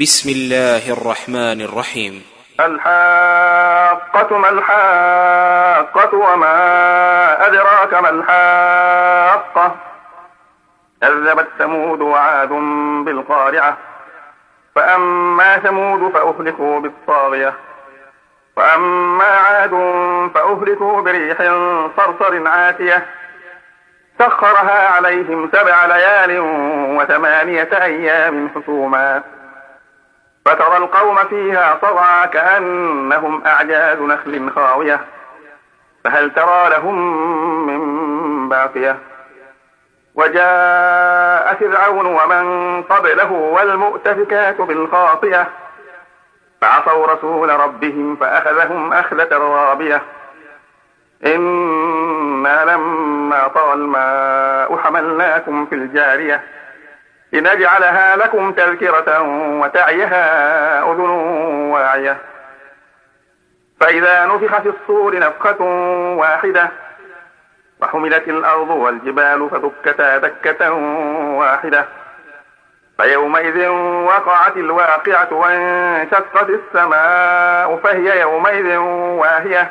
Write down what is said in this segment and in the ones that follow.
بسم الله الرحمن الرحيم. الحاقة ما الحاقة وما أدراك ما الحاقة؟ كذبت ثمود وعاد بالقارعة. فأما ثمود فأهلكوا بالطاغية. وأما عاد فأهلكوا بريح صرصر عاتية. سخرها عليهم سبع ليال وثمانية أيام حسوما. فترى القوم فيها صرعى كأنهم أعجاز نخل خاوية. فهل ترى لهم من باقية؟ وجاء فرعون ومن قبله والمؤتفكات بالخاطئة فعصوا رسول ربهم فأخذهم أخذة رابية. إنا لما طغى الماء حملناكم في الجارية. لنجعلها لكم تذكرة وتعيها أذن واعية. فإذا نفخ في الصور نفخة واحدة وحملت الأرض والجبال فدكتا دكة واحدة. فيومئذ وقعت الواقعة وانشقت السماء فهي يومئذ واهية.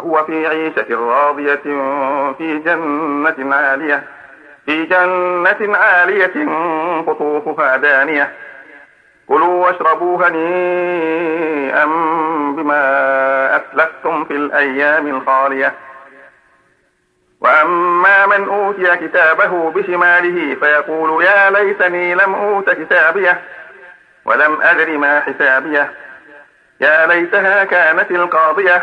فهو في عيشة راضية في جنة عالية في جنة عالية قطوفها دانية. كلوا واشربوا هنيئا بما أسلفتم في الأيام الخالية. وأما من أوتي كتابه بشماله فيقول يا ليتني لم أوت كتابيه ولم أدر ما حسابيه. يا ليتها كانت القاضية.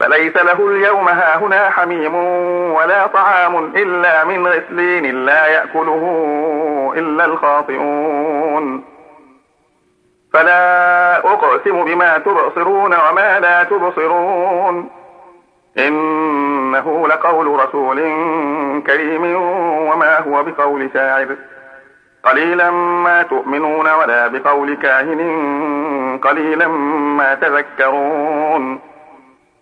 فليس له اليوم هاهنا حميم ولا طعام إلا من غسلين لا يأكله إلا الخاطئون. فلا أقسم بما تبصرون وما لا تبصرون. إنه لقول رسول كريم وما هو بقول شاعر. قليلا ما تؤمنون ولا بقول كاهن. قليلا ما تذكرون.